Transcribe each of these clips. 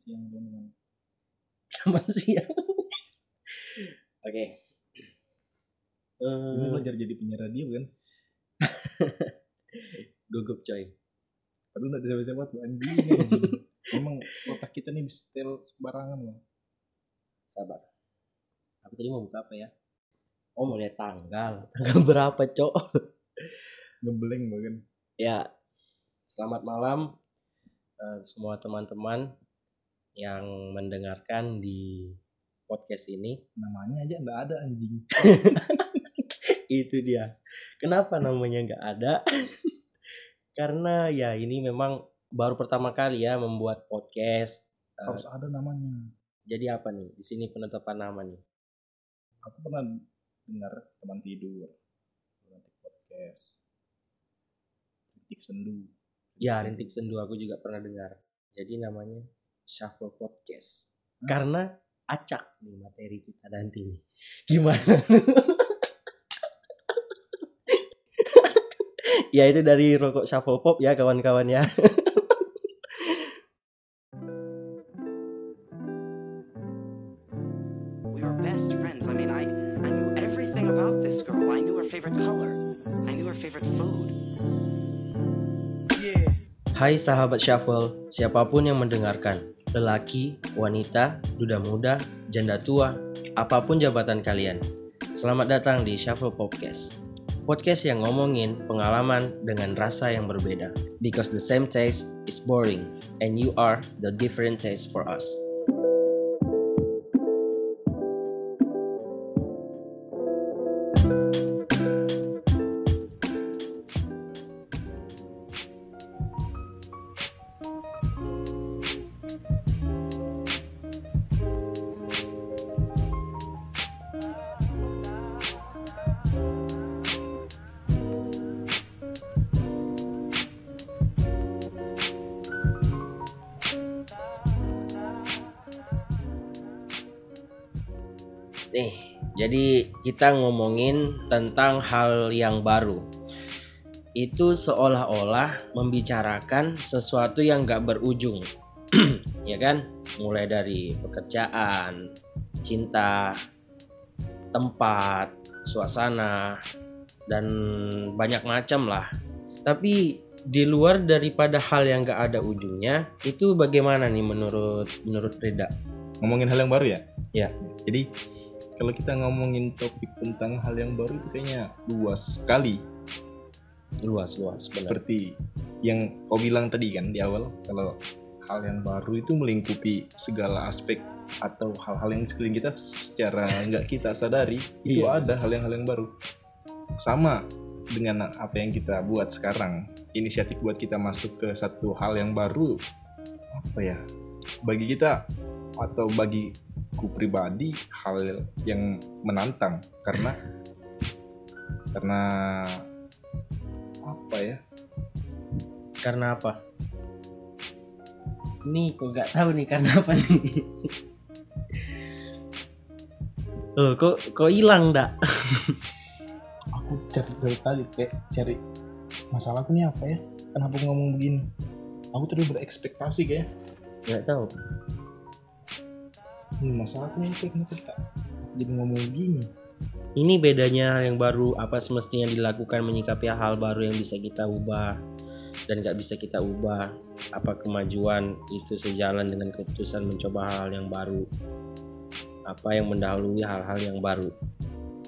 siang teman-teman. Selamat siang. Oke. Ini Eh, belajar jadi penyiar radio kan? gugup coy. Padahal nggak ada siapa tuh anjing. Emang otak kita nih di setel sembarangan loh. Sabar. Aku tadi mau buka apa ya? Oh mau lihat tanggal. Tanggal berapa cok? Ngeblank bahkan. Ya. Selamat malam eh, semua teman-teman yang mendengarkan di podcast ini. Namanya aja nggak ada anjing. itu dia kenapa namanya nggak ada karena ya ini memang baru pertama kali ya membuat podcast Eh, Harus ada namanya. jadi apa nih di sini penetapan nama nih Aku pernah dengar teman tidur. Nanti podcast. Rintik sendu. ya rintik sendu aku juga pernah dengar jadi namanya shuffle podcast Hah? karena acak nih materi kita nanti nih gimana ya itu dari rokok shuffle pop ya kawan-kawan ya We were best friends. I mean, I, I knew everything about this girl. I knew her favorite color. I knew her favorite food. Hai sahabat Shuffle, siapa pun yang mendengarkan, lelaki, wanita, duda muda, janda tua, apa pun jabatan kalian. Selamat datang di Shuffle Podcast. Podcast yang ngomongin pengalaman dengan rasa yang berbeda. Because the same taste is boring and you are the different taste for us. Jadi kita ngomongin tentang hal yang baru. Itu seolah-olah membicarakan sesuatu yang gak berujung. ya kan? Mulai dari pekerjaan, cinta, tempat, suasana, dan banyak macam lah. Tapi di luar daripada hal yang gak ada ujungnya, itu bagaimana nih menurut menurut Rida? Ngomongin hal yang baru ya? Ya. Jadi kalau kita ngomongin topik tentang hal yang baru itu kayaknya luas sekali. Luas, luas, benar. Seperti yang kau bilang tadi kan di awal kalau hal yang baru itu melingkupi segala aspek atau hal-hal yang di sekeliling kita secara nggak kita sadari itu Iya. ada hal yang hal yang baru. Sama dengan apa yang kita buat sekarang. Inisiatif buat kita masuk ke satu hal yang baru apa ya? Bagi kita atau bagi ku pribadi hal yang menantang karena karena apa ya? Karena apa? Nih kok gak tahu nih karena apa nih? Loh, kok kok hilang dak? aku cari dari tadi kayak cari masalahku nih apa ya kenapa aku ngomong begini aku terus berekspektasi kayak Gak tahu. Hmm, masalahku nih kayak kenapa kita jadi ngomong begini Ini bedanya hal yang baru apa semestinya dilakukan menyikapi hal baru yang bisa kita ubah dan gak bisa kita ubah. Apa kemajuan itu sejalan dengan keputusan mencoba hal yang baru? Apa yang mendahului hal-hal yang baru?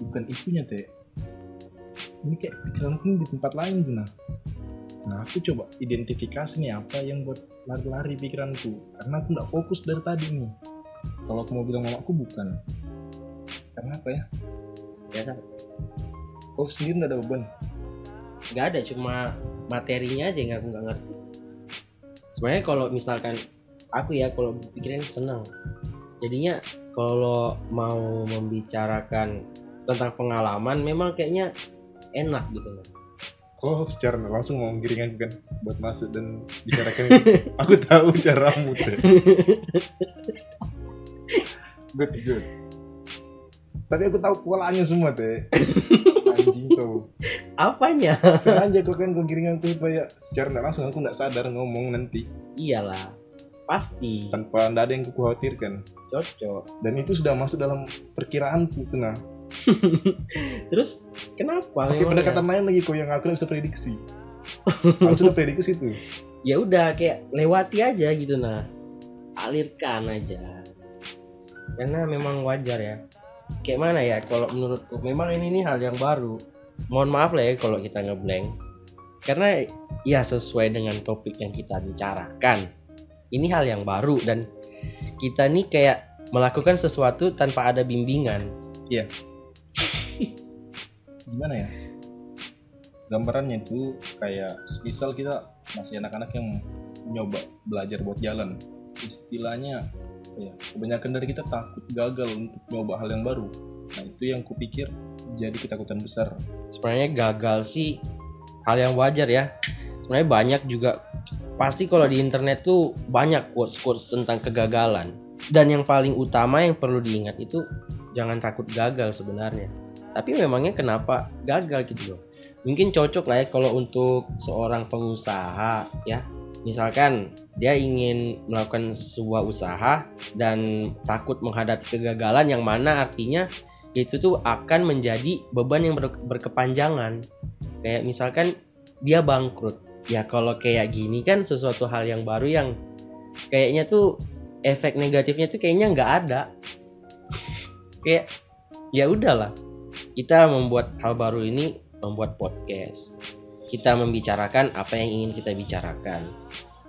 bukan itunya teh ini kayak pikiranku ini di tempat lain tuh nah nah aku coba identifikasi nih apa yang buat lari-lari pikiranku karena aku nggak fokus dari tadi nih kalau aku mau bilang mama aku bukan. Karena apa ya? Ya kan? kau sendiri nggak ada beban? Nggak ada cuma materinya aja yang aku nggak ngerti. Sebenarnya kalau misalkan aku ya kalau pikirin senang. Jadinya kalau mau membicarakan tentang pengalaman memang kayaknya enak gitu. Loh kok secara langsung mau giringan kan buat masuk dan bicarakan aku tahu caramu teh good good. Tapi aku tahu polanya semua teh anjing kau apanya? Sengaja kau kan kau giringan aku supaya secara nggak langsung aku nggak sadar ngomong nanti. Iyalah pasti. Tanpa ada yang kukhawatirkan. Cocok. Dan itu sudah masuk dalam perkiraanku tuh nah terus kenapa pakai pendekatan lain lagi kok yang aku nggak bisa prediksi. Aku sudah prediksi tuh ya udah kayak lewati aja gitu nah. Alirkan aja karena memang wajar ya. Kayak mana ya kalau menurutku memang ini nih hal yang baru. Mohon maaf lah ya kalau kita ngeblank. Karena ya sesuai dengan topik yang kita bicarakan. Ini hal yang baru dan kita nih kayak melakukan sesuatu tanpa ada bimbingan. Gimana ya? Gambarannya itu kayak misal kita masih anak-anak yang nyoba belajar buat jalan. Istilahnya ya kebanyakan dari kita takut gagal untuk nyoba hal yang baru. Nah itu yang kupikir jadi ketakutan besar. Sebenarnya gagal sih hal yang wajar ya. Sebenarnya banyak juga pasti kalau di internet tuh banyak quotes quotes tentang kegagalan. Dan yang paling utama yang perlu diingat itu jangan takut gagal sebenarnya. Tapi memangnya kenapa gagal gitu loh? Mungkin cocok lah ya kalau untuk seorang pengusaha ya misalkan dia ingin melakukan sebuah usaha dan takut menghadapi kegagalan yang mana artinya itu tuh akan menjadi beban yang ber- berkepanjangan. Kayak misalkan dia bangkrut. Ya kalau kayak gini kan sesuatu hal yang baru yang kayaknya tuh efek negatifnya tuh kayaknya nggak ada. Kayak ya udahlah kita membuat hal baru ini membuat podcast kita membicarakan apa yang ingin kita bicarakan.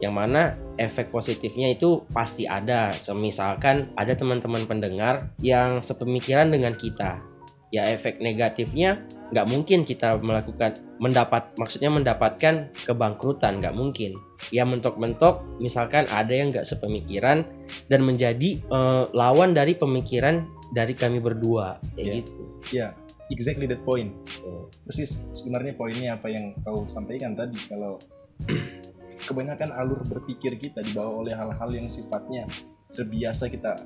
Yang mana efek positifnya itu pasti ada. Semisalkan ada teman-teman pendengar yang sepemikiran dengan kita. Ya efek negatifnya nggak mungkin kita melakukan mendapat maksudnya mendapatkan kebangkrutan nggak mungkin. Ya mentok-mentok misalkan ada yang nggak sepemikiran dan menjadi eh, lawan dari pemikiran dari kami berdua. Kayak Ya. gitu. Ya exactly that point. Persis sebenarnya poinnya apa yang kau sampaikan tadi kalau kebanyakan alur berpikir kita dibawa oleh hal-hal yang sifatnya terbiasa kita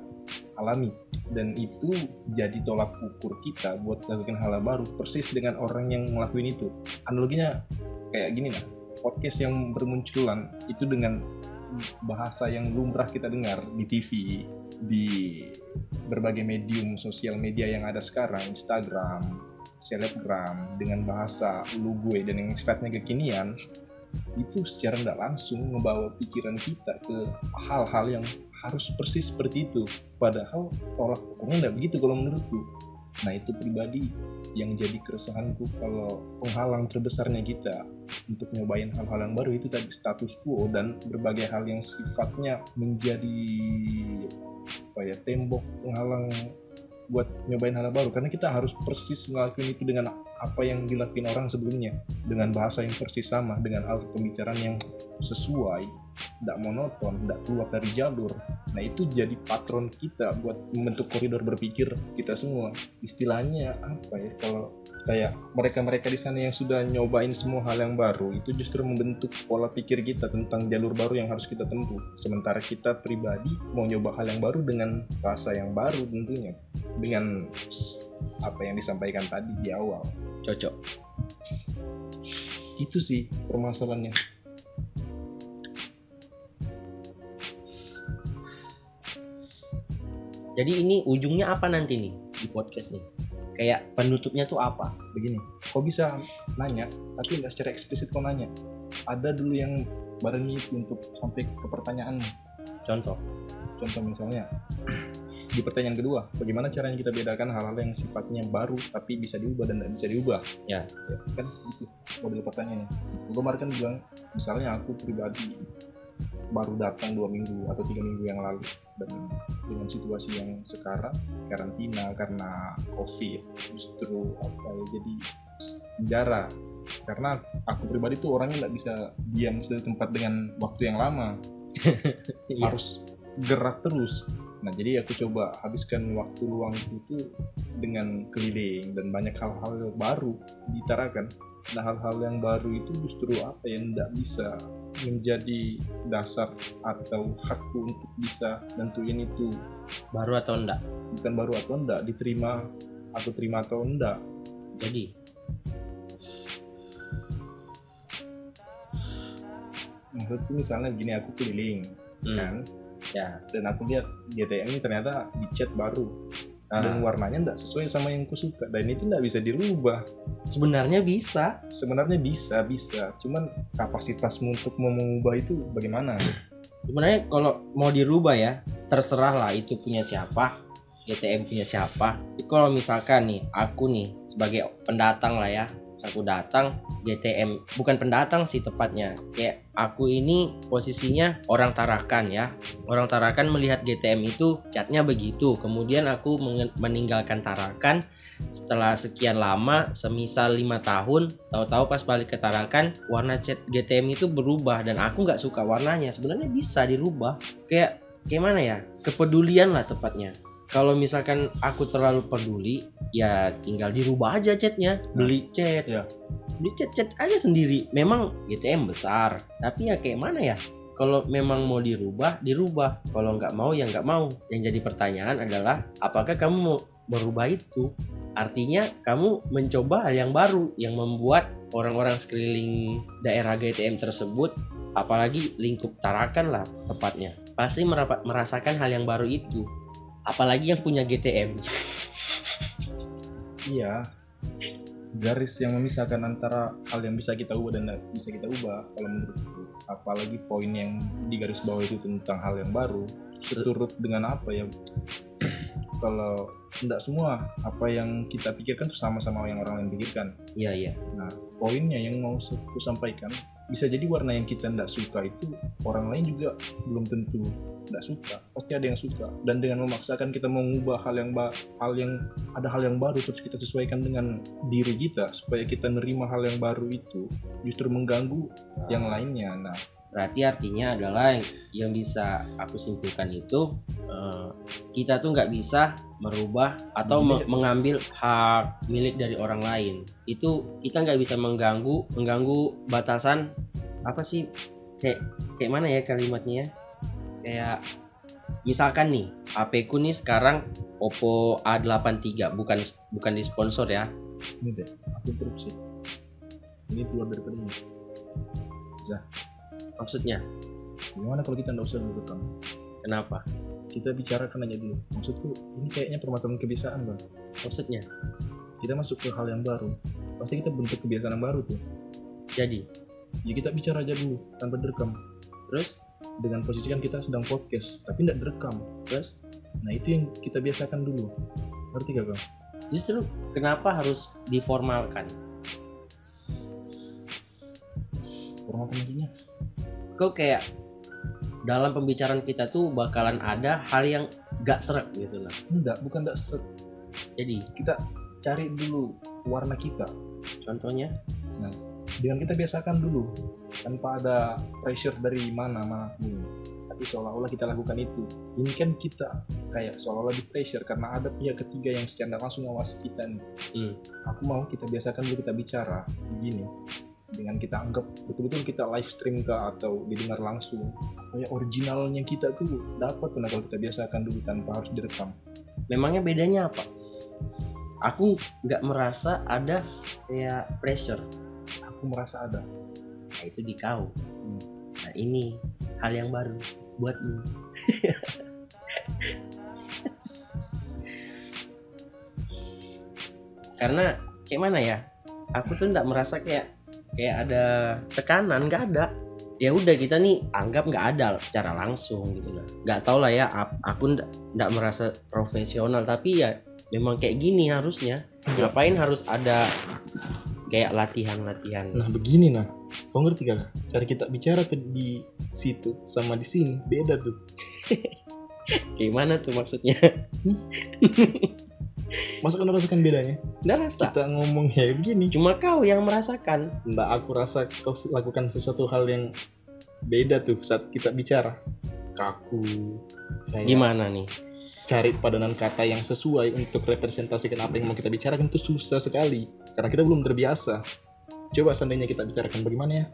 alami. Dan itu jadi tolak ukur kita buat melakukan hal baru persis dengan orang yang ngelakuin itu. Analoginya kayak gini lah podcast yang bermunculan itu dengan bahasa yang lumrah kita dengar di TV di berbagai medium sosial media yang ada sekarang Instagram selebgram dengan bahasa lu gue dan yang sifatnya kekinian itu secara tidak langsung membawa pikiran kita ke hal-hal yang harus persis seperti itu. Padahal tolak ukurnya tidak begitu kalau menurutku nah itu pribadi yang jadi keresahanku kalau penghalang terbesarnya kita untuk nyobain hal-hal yang baru itu tadi status quo dan berbagai hal yang sifatnya menjadi apa ya tembok penghalang buat nyobain hal baru. Karena kita harus persis ngelakuin itu dengan apa yang dilakuin orang sebelumnya. Dengan bahasa yang persis sama dengan hal pembicaraan yang sesuai tidak monoton tidak keluar dari jalur. Nah itu jadi patron kita buat membentuk koridor berpikir kita semua. Istilahnya apa ya kalau kayak mereka-mereka di sana yang sudah nyobain semua hal yang baru itu justru membentuk pola pikir kita tentang jalur baru yang harus kita tempuh. Sementara kita pribadi mau nyoba hal yang baru dengan rasa yang baru tentunya. Dengan apa yang disampaikan tadi di awal. Cocok. Itu sih permasalahannya jadi ini ujungnya apa nanti nih di podcast nih kayak penutupnya tuh apa? Begini kau bisa nanya tapi nggak secara eksplisit kau nanya? Ada dulu yang barengi untuk sampai ke pertanyaan contoh? Contoh misalnya di pertanyaan kedua bagaimana caranya kita bedakan hal-hal yang sifatnya baru tapi bisa diubah dan tidak bisa diubah? Ya. kan itu model pertanyaannya. Gue kemarin kan bilang misalnya aku pribadi baru datang dua minggu atau tiga minggu yang lalu. Dan dengan situasi yang sekarang karantina karena covid justru apa ya jadi penjara karena aku pribadi tuh orangnya nggak bisa diam di tempat dengan waktu yang lama. Iya. harus gerak terus. Nah jadi aku coba habiskan waktu luang itu dengan keliling dan banyak hal-hal baru ditarakan. Nah hal-hal yang baru itu justru apa yang tidak bisa menjadi dasar atau hakku untuk bisa nentuin itu. Baru atau enggak? Bukan baru atau enggak diterima atau terima atau enggak. Jadi? Maksudku misalnya begini aku keliling Hmm. kan? Ya. dan aku lihat GTM ini ternyata dicat baru Ah. dan warnanya nggak sesuai sama yang ku suka dan itu nggak bisa dirubah Sebenarnya bisa. sebenarnya bisa bisa cuman kapasitasmu untuk mau mengubah itu bagaimana Sebenarnya kalau mau dirubah ya, terserah lah itu punya siapa, GTM punya siapa. Kalau misalkan nih, aku nih sebagai pendatang lah ya, aku datang GTM, bukan pendatang sih tepatnya. Kayak aku ini posisinya orang Tarakan ya. Orang Tarakan melihat GTM itu catnya begitu. Kemudian aku meninggalkan Tarakan setelah sekian lama, semisal lima tahun, tahu-tahu pas balik ke Tarakan, warna cat GTM itu berubah dan aku nggak suka warnanya. Sebenarnya bisa dirubah. Kayak kayak mana ya? Kepedulian lah tepatnya. Kalau misalkan aku terlalu peduli, ya tinggal dirubah aja catnya. Beli cat, Ya. beli cat cat aja sendiri. Memang GTM besar, tapi ya kayak mana ya? Kalau memang mau dirubah, dirubah. Kalau nggak mau, ya nggak mau. Yang jadi pertanyaan adalah, apakah kamu mau merubah itu? Artinya kamu mencoba hal yang baru yang membuat orang-orang sekeliling daerah GTM tersebut, apalagi lingkup Tarakan lah tepatnya, pasti merasakan hal yang baru itu. Apalagi yang punya GTM. iya. Garis yang memisahkan antara hal yang bisa kita ubah dan tidak bisa kita ubah kalau menurutku apalagi poin yang di garis bawah itu tentang hal yang baru seturut dengan apa ya? Kalau tidak semua. Apa yang kita pikirkan itu sama-sama yang orang lain pikirkan. Iya iya. poinnya yang mau aku sampaikan bisa jadi warna yang kita tidak suka itu orang lain juga belum tentu tidak suka. Pasti ada yang suka. Dan dengan memaksakan kita mengubah hal yang hal yang ada hal yang baru terus kita sesuaikan dengan diri kita supaya kita nerima hal yang baru itu justru mengganggu yang lainnya. Nah Berarti artinya adalah yang, yang bisa aku simpulkan itu eh, kita tuh nggak bisa merubah atau me- mengambil hak milik dari orang lain. Itu kita nggak bisa mengganggu mengganggu batasan apa sih kayak kayak mana ya kalimatnya? ya? Kayak misalkan nih HP ku nih sekarang Oppo A83 bukan bukan disponsor ya. ini deh aku interupsi ini keluar dari ini Maksudnya? Gimana kalau kita tidak usah dulu rekam kenapa? kita bicarakan aja dulu. Maksudku ini kayaknya permasalahan kebiasaan bang. Maksudnya? Kita masuk ke hal yang baru. Pasti kita bentuk kebiasaan yang baru tuh. Jadi? Ya kita bicara aja dulu tanpa direkam. Terus? Dengan posisi kan kita sedang podcast tapi tidak direkam. Terus? Nah itu yang kita biasakan dulu. Ngerti gak kau Justru kenapa harus diformalkan? format maksudnya Kok kayak dalam pembicaraan kita tuh bakalan ada hal yang gak seret gitu lah. enggak bukan tidak seret. Jadi? Kita cari dulu warna kita. Contohnya? Dengan kita biasakan dulu tanpa ada pressure dari mana mana pun tapi seolah-olah kita lakukan itu. Ini kan kita kayak seolah-olah di pressure karena ada pihak ketiga yang secara langsung mengawasi kita nih. Hmm. aku mau kita biasakan dulu kita bicara begini dengan kita anggap betul-betul kita live stream ke atau didengar langsung kayak originalnya kita tuh dapat nah kalau kita biasakan dulu tanpa harus direkam memangnya bedanya apa? Aku nggak merasa ada kayak pressure. aku merasa ada Nah, itu di kau. Nah ini hal yang baru buatmu. Karena kayak mana ya? Aku tuh nggak merasa kayak kayak ada tekanan, nggak ada. Ya udah kita nih anggap nggak ada secara langsung gitu lah. Nggak tau lah ya. Aku nggak merasa profesional tapi ya memang kayak gini harusnya. Ngapain harus ada kayak latihan-latihan? nah begini nah kau ngerti gak cara kita bicara tuh di situ sama di sini beda tuh Kayak mana tuh maksudnya? masa kau rasakan bedanya? Nggak rasa. kita ngomong ya begini. Cuma kau yang merasakan. Mbak aku rasa kau lakukan sesuatu hal yang beda tuh saat kita bicara. Kaku. Kayak Gimana nih? cari padanan kata yang sesuai untuk representasikan apa yang mau kita bicarakan itu susah sekali. Karena kita belum terbiasa. Coba seandainya kita bicarakan bagaimana ya?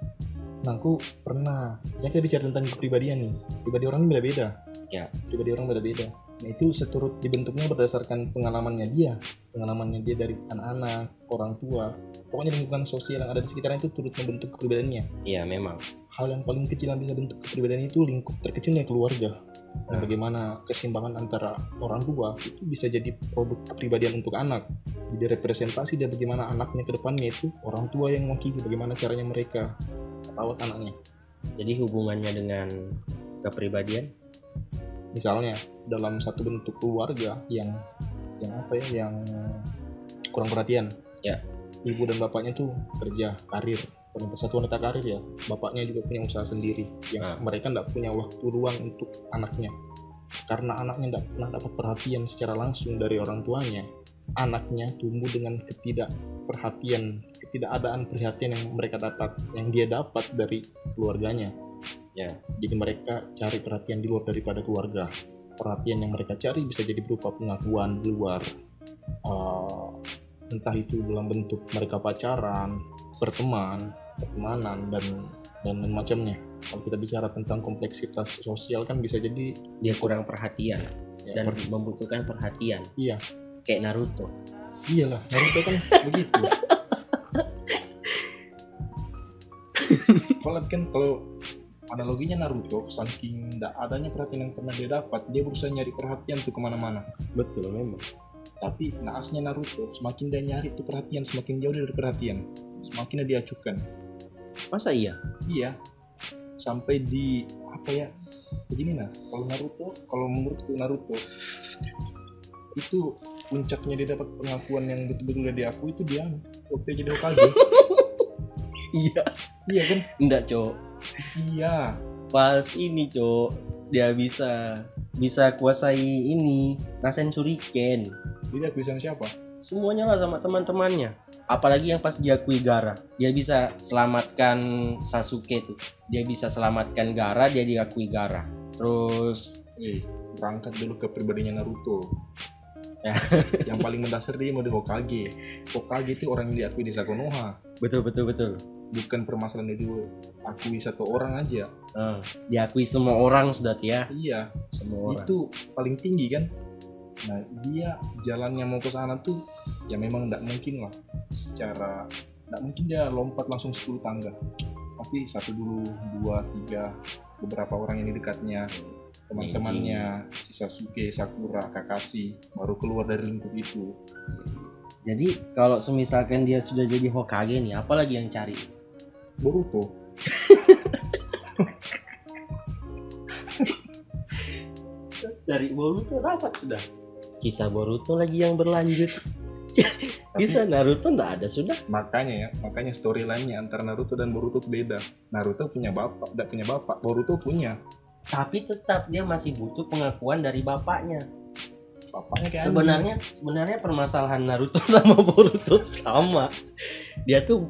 Nah aku pernah. Ya kita bicara tentang kepribadian nih. Pribadi orang ini beda-beda. Ya. pribadi orang beda-beda Nah itu seturut dibentuknya berdasarkan pengalamannya dia, pengalamannya dia dari anak-anak, orang tua, pokoknya lingkungan sosial yang ada di sekitarnya itu turut membentuk kepribadiannya. Iya memang. Hal yang paling kecil yang bisa bentuk kepribadian itu lingkup terkecilnya keluarga. Dan Nah. bagaimana keseimbangan antara orang tua itu bisa jadi produk kepribadian untuk anak. Jadi representasi dari bagaimana anaknya ke depannya itu orang tua yang mewakili bagaimana caranya mereka rawat anaknya. Jadi hubungannya dengan kepribadian misalnya dalam satu bentuk keluarga yang yang apa ya yang kurang perhatian Ya. ibu dan bapaknya tuh kerja karir satu wanita karir ya bapaknya juga punya usaha sendiri yang Ah. mereka tidak punya waktu luang untuk anaknya karena anaknya tidak pernah dapat perhatian secara langsung dari orang tuanya anaknya tumbuh dengan ketidakperhatian ketidakadaan perhatian yang mereka dapat yang dia dapat dari keluarganya Ya. jadi mereka cari perhatian di luar daripada keluarga perhatian yang mereka cari bisa jadi berupa pengakuan di luar Eh, entah itu dalam bentuk mereka pacaran berteman pertemanan dan dan macamnya kalau kita bicara tentang kompleksitas sosial kan bisa jadi dia kurang perhatian ya, dan per- membutuhkan perhatian. iya Kayak Naruto. iyalah Naruto kan begitu kalau kan kalau analoginya Naruto saking tidak adanya perhatian yang pernah dia dapat dia berusaha nyari perhatian tuh ke mana-mana Betul memang. tapi naasnya Naruto semakin dia nyari tuh perhatian semakin jauh dari perhatian semakin dia diacukan Masa iya? iya sampai di apa ya begini nah kalau Naruto kalau menurutku Naruto itu puncaknya dia dapat pengakuan yang betul-betul dia diakui itu dia waktu jadi Hokage Iya. iya kan Enggak, Cok. Iya Pas ini, Cok. Dia bisa bisa kuasai ini Rasen Shuriken. dia sama siapa Semuanya lah sama teman-temannya. Apalagi yang pas diakui Gara. Dia bisa selamatkan Sasuke tuh. Dia bisa selamatkan Gara, dia diakui Gara. Terus eh berangkat dulu ke pribadinya Naruto Ya. yang paling mendasar dia mau di Hokage Hokage itu orang yang diakui desa Konoha betul betul betul. Bukan permasalahan itu akui satu orang aja. Eh, diakui semua orang sudah ya. iya. Semua orang. itu paling tinggi kan? Nah dia jalannya mau ke sana tuh ya memang tidak mungkin lah. Secara tidak mungkin dia lompat langsung 10 tangga. Pasti satu dulu dua tiga beberapa orang yang di dekatnya teman-temannya si Sasuke, Sakura, Kakashi baru keluar dari lingkup itu. Jadi kalau semisalkan dia sudah jadi Hokage nih, apalagi yang cari? Boruto Cari Boruto dapat sudah. Kisah Boruto lagi yang berlanjut. Kisah Naruto nggak ada sudah. makanya ya makanya storyline-nya antara Naruto dan Boruto beda Naruto punya bapak tidak punya bapak Boruto punya Tapi tetap dia masih butuh pengakuan dari bapaknya. bapaknya kayak Sebenarnya sebenarnya permasalahan Naruto sama Boruto sama. Dia tuh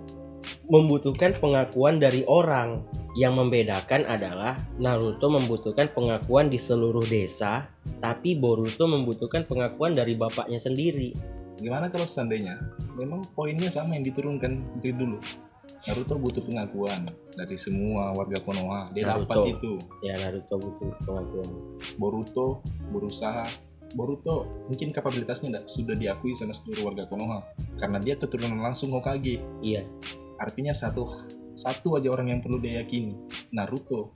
membutuhkan pengakuan dari orang. Yang membedakan adalah Naruto membutuhkan pengakuan di seluruh desa, tapi Boruto membutuhkan pengakuan dari bapaknya sendiri. Gimana kalau seandainya memang poinnya sama yang diturunkan dari dulu. Naruto butuh pengakuan dari semua warga Konoha. Dia Naruto. dapat itu. Ya Naruto butuh pengakuan. Boruto berusaha. Boruto mungkin kapabilitasnya sudah diakui sama seluruh warga Konoha karena dia keturunan langsung Hokage. Iya, Artinya satu satu aja orang yang perlu dia yakini. Naruto.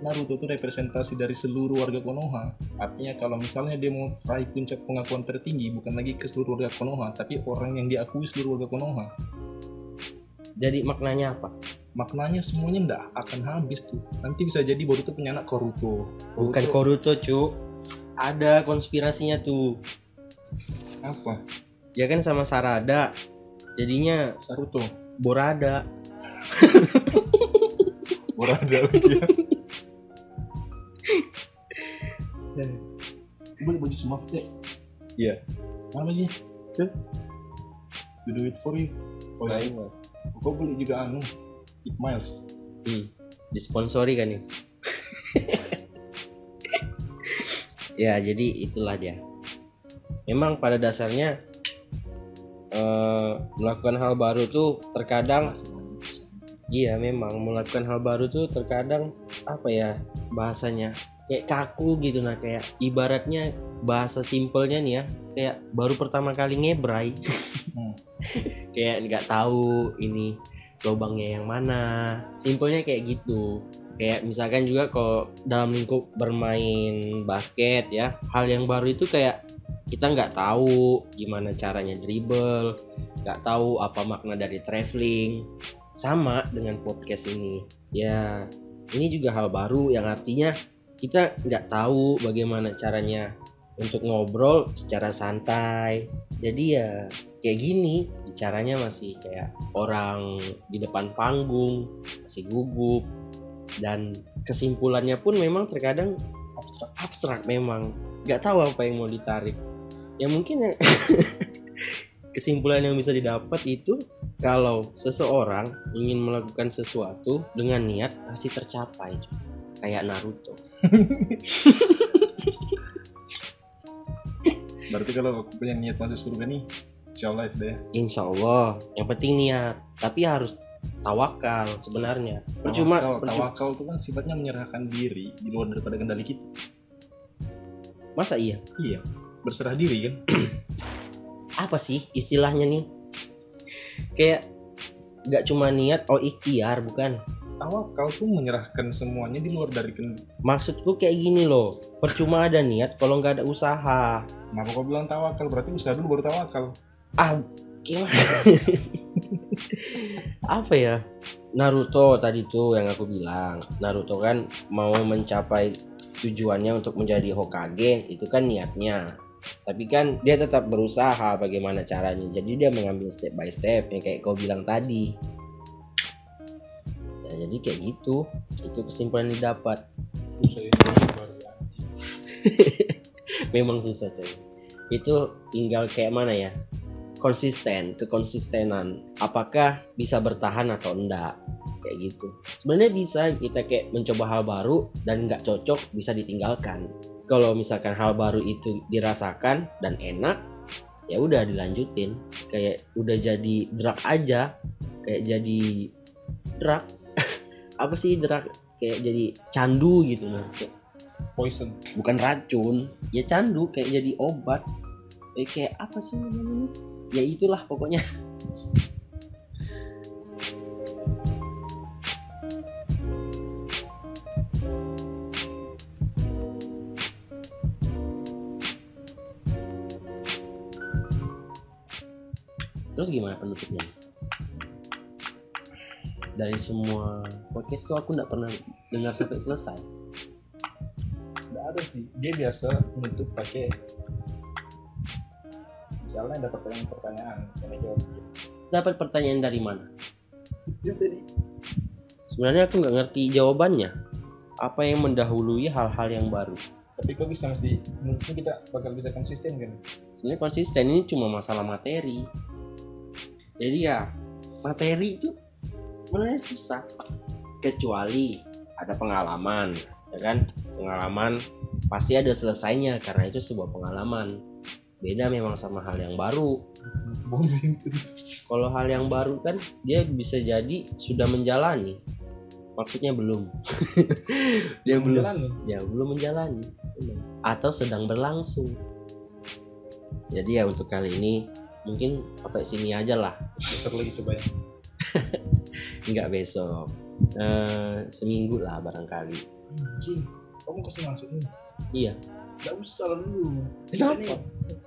Naruto itu representasi dari seluruh warga Konoha. Artinya kalau misalnya dia mau raih puncak pengakuan tertinggi bukan lagi ke seluruh warga Konoha, tapi orang yang diakui seluruh warga Konoha. jadi maknanya apa? maknanya semuanya ndak akan habis tuh nanti bisa jadi Boruto punya anak Koruto Bukan Koruto, cu. Ada konspirasinya tuh. apa Ya kan sama Sarada. Jadinya Saruto Borada. Borada lagi ya. Boleh baju smart deh Iya. mana aja tuh. To do it for you. Oh ya kau beli juga anu It Miles. Hmm, disponsori kan ya. ya, jadi itulah dia. Memang pada dasarnya eh, melakukan hal baru tuh terkadang iya memang melakukan hal baru tuh terkadang apa ya bahasanya kayak kaku gitu nah kayak ibaratnya bahasa simpelnya nih ya kayak baru pertama kali ngebrai Hmm. kayak nggak tahu ini lubangnya yang mana simpelnya kayak gitu kayak misalkan juga kalau dalam lingkup bermain basket ya hal yang baru itu kayak kita nggak tahu gimana caranya dribble nggak tahu apa makna dari traveling. Sama dengan podcast ini. Ya ini juga hal baru yang artinya kita nggak tahu bagaimana caranya untuk ngobrol secara santai. Jadi ya kayak gini bicaranya masih kayak orang di depan panggung masih gugup. Dan kesimpulannya pun memang terkadang abstrak, abstrak memang. Nggak tahu apa yang mau ditarik ya mungkin kesimpulan yang bisa didapat itu kalau seseorang ingin melakukan sesuatu dengan niat pasti tercapai kayak Naruto. Berarti kalau aku punya niat masuk surga nih, insya Allah ya sudah ya. Insya Allah. Yang penting niat. Tapi harus tawakal sebenarnya. Percuma Tawakal, percuma- tawakal itu kan sifatnya menyerahkan diri di luar daripada kendali kita. masa iya? Iya, berserah diri kan. apa sih istilahnya nih kayak nggak cuma niat oh ikhtiar bukan Tawakal tuh menyerahkan semuanya di luar dari kendali. maksudku kayak gini loh percuma ada niat kalau nggak ada usaha Kenapa kau bilang tawakal? Berarti usaha dulu baru tawakal. ah gimana apa ya Naruto tadi tuh yang aku bilang Naruto kan mau mencapai tujuannya untuk menjadi Hokage itu kan niatnya tapi kan dia tetap berusaha bagaimana caranya. Jadi dia mengambil step by step yang kayak kau bilang tadi. Ya, jadi kayak gitu. Itu kesimpulan yang didapat. Itu memang susah coy. Itu tinggal kayak mana ya? Konsisten kekonsistenan. Apakah bisa bertahan atau enggak? Kayak gitu. Sebenarnya bisa kita kayak mencoba hal baru dan nggak cocok bisa ditinggalkan kalau misalkan hal baru itu dirasakan dan enak ya udah dilanjutin. Kayak udah jadi drug aja kayak jadi drug. Apa sih drug? Kayak jadi candu gitu nah Poison. bukan racun. Ya candu kayak jadi obat. Eh, kayak apa sih namanya? Ya itulah pokoknya terus gimana penutupnya dari semua podcast tuh aku nggak pernah dengar sampai selesai Nggak ada sih. Dia biasa menutup pakai misalnya ada pertanyaan-pertanyaan yang jawab. dapat pertanyaan dari mana Ya tadi. sebenarnya aku nggak ngerti jawabannya apa yang mendahului hal-hal yang baru Tapi kok bisa mesti menurutmu kita bakal bisa konsisten kan? sebenarnya konsisten ini cuma masalah materi jadi ya materi itu sebenarnya susah. Kecuali ada pengalaman ya kan? Pengalaman pasti ada selesainya karena itu sebuah pengalaman. Beda memang sama hal yang baru. Kalau hal yang baru kan dia bisa jadi sudah menjalani. Maksudnya belum. Dia belum Menjalani. ya belum menjalani. Atau sedang berlangsung. Jadi ya untuk kali ini mungkin sampai sini aja lah Besok lagi coba ya. nggak besok Eh, seminggu lah barangkali Anjing. Kamu kasih masuk nih. iya Gak usah lah dulu. Kenapa? Kita nih,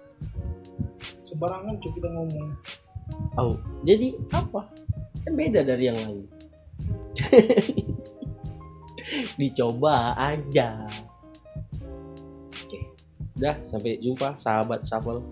Sembarangan coba kita ngomong. oh jadi apa kan beda dari yang lain dicoba aja oke udah sampai jumpa sahabat shuffle